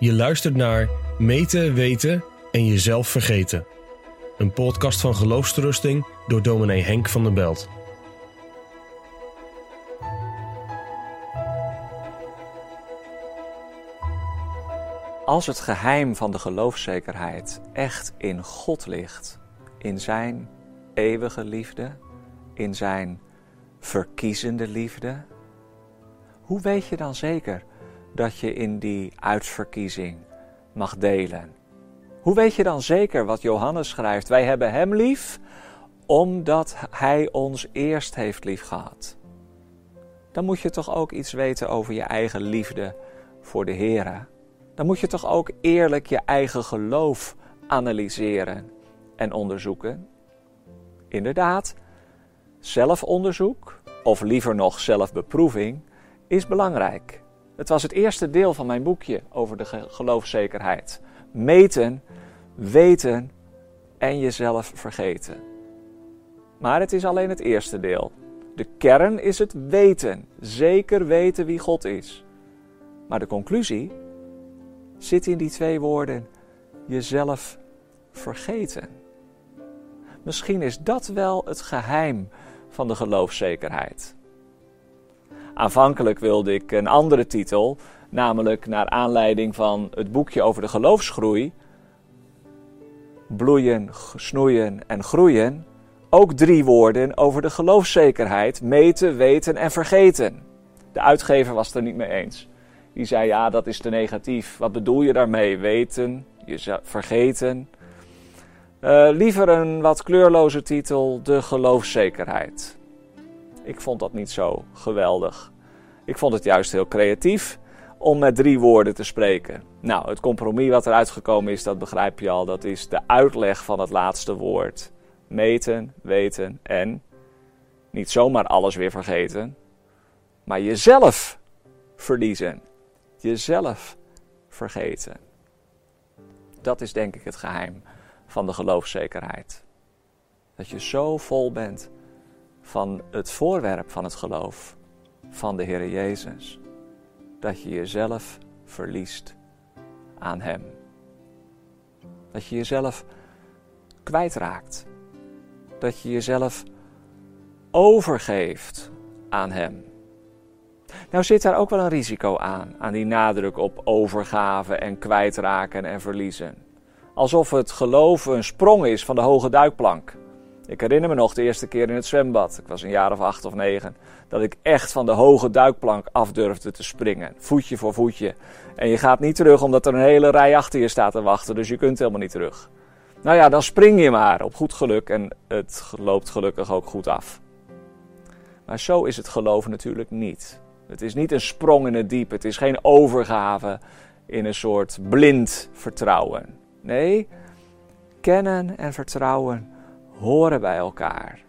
Je luistert naar Meten, Weten en Jezelf Vergeten. Een podcast van geloofsterusting door dominee Henk van der Belt. Als het geheim van de geloofszekerheid echt in God ligt, in Zijn eeuwige liefde, in Zijn verkiezende liefde, hoe weet je dan zeker dat je in die uitverkiezing mag delen? Hoe weet je dan zeker wat Johannes schrijft? Wij hebben Hem lief omdat Hij ons eerst heeft lief gehad. Dan moet je toch ook iets weten over je eigen liefde voor de Heer. Dan moet je toch ook eerlijk je eigen geloof analyseren en onderzoeken. Inderdaad, zelfonderzoek, of liever nog zelfbeproeving, is belangrijk. Het was het eerste deel van mijn boekje over de geloofszekerheid. Meten, weten en jezelf vergeten. Maar het is alleen het eerste deel. De kern is het weten, zeker weten wie God is. Maar de conclusie zit in die twee woorden: jezelf vergeten. Misschien is dat wel het geheim van de geloofszekerheid. Aanvankelijk wilde ik een andere titel, namelijk naar aanleiding van het boekje over de geloofsgroei. Bloeien, snoeien en groeien. Ook drie woorden over de geloofszekerheid: meten, weten en vergeten. De uitgever was het er niet mee eens. Die zei: Ja, dat is te negatief. Wat bedoel je daarmee? Weten, je vergeten. Uh, liever een wat kleurloze titel: De geloofszekerheid. Ik vond dat niet zo geweldig. Ik vond het juist heel creatief om met drie woorden te spreken. Nou, het compromis wat eruit gekomen is, dat begrijp je al. Dat is de uitleg van het laatste woord. Meten, weten en niet zomaar alles weer vergeten, maar jezelf verliezen. Jezelf vergeten. Dat is denk ik het geheim van de geloofszekerheid. Dat je zo vol bent van het voorwerp van het geloof, van de Heer Jezus, dat je jezelf verliest aan Hem. Dat je jezelf kwijtraakt. Dat je jezelf overgeeft aan Hem. Nou zit daar ook wel een risico aan, aan die nadruk op overgave en kwijtraken en verliezen. Alsof het geloven een sprong is van de hoge duikplank. Ik herinner me nog de eerste keer in het zwembad, ik was een jaar of acht of negen, dat ik echt van de hoge duikplank af durfde te springen. Voetje voor voetje. En je gaat niet terug omdat er een hele rij achter je staat te wachten, dus je kunt helemaal niet terug. Nou ja, dan spring je maar op goed geluk en het loopt gelukkig ook goed af. Maar zo is het geloven natuurlijk niet. Het is niet een sprong in het diep, het is geen overgave in een soort blind vertrouwen. Nee, kennen en vertrouwen horen bij elkaar.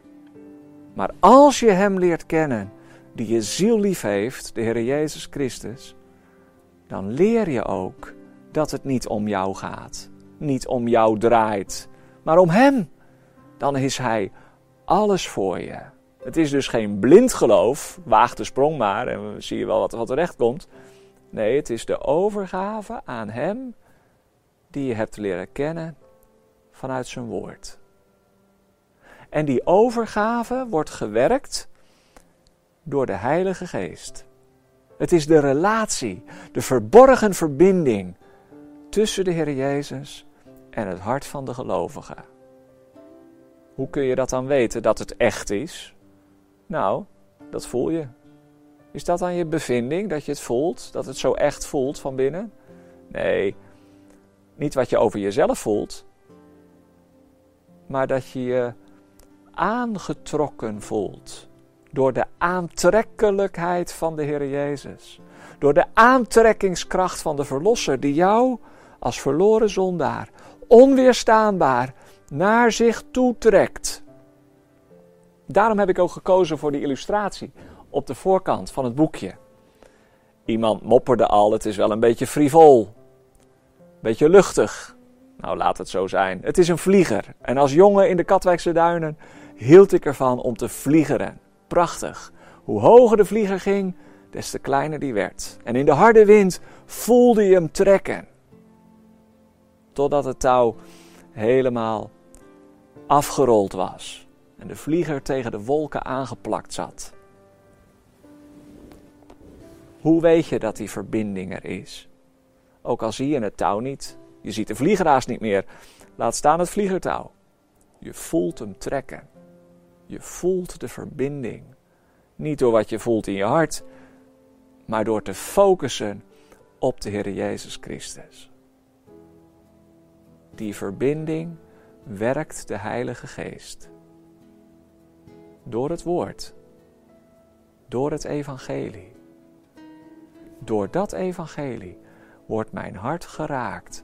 Maar als je Hem leert kennen, die je ziel lief heeft, de Heer Jezus Christus, dan leer je ook dat het niet om jou gaat, niet om jou draait, maar om Hem. Dan is Hij alles voor je. Het is dus geen blind geloof, waag de sprong maar en zie je wel wat, wat terecht komt. Nee, het is de overgave aan Hem die je hebt leren kennen vanuit zijn woord. En die overgave wordt gewerkt door de Heilige Geest. Het is de relatie, de verborgen verbinding tussen de Heer Jezus en het hart van de gelovige. Hoe kun je dat dan weten dat het echt is? Nou, dat voel je. Is dat dan je bevinding, dat je het voelt, dat het zo echt voelt van binnen? Nee, niet wat je over jezelf voelt, maar dat je je aangetrokken voelt door de aantrekkelijkheid van de Heer Jezus. Door de aantrekkingskracht van de Verlosser die jou als verloren zondaar onweerstaanbaar naar zich toe trekt. Daarom heb ik ook gekozen voor die illustratie op de voorkant van het boekje. Iemand mopperde al, het is wel een beetje frivol. Beetje luchtig. Nou, laat het zo zijn. Het is een vlieger. En als jongen in de Katwijkse duinen hield ik ervan om te vliegeren. Prachtig. Hoe hoger de vlieger ging, des te kleiner die werd. En in de harde wind voelde je hem trekken. totdat het touw helemaal afgerold was en de vlieger tegen de wolken aangeplakt zat. Hoe weet je dat die verbinding er is? Ook al zie je het touw niet, je ziet de vliegeraars niet meer, laat staan het vliegertouw. Je voelt hem trekken. Je voelt de verbinding. Niet door wat je voelt in je hart, maar door te focussen op de Heer Jezus Christus. Die verbinding werkt de Heilige Geest. Door het Woord. Door het Evangelie. Door dat Evangelie wordt mijn hart geraakt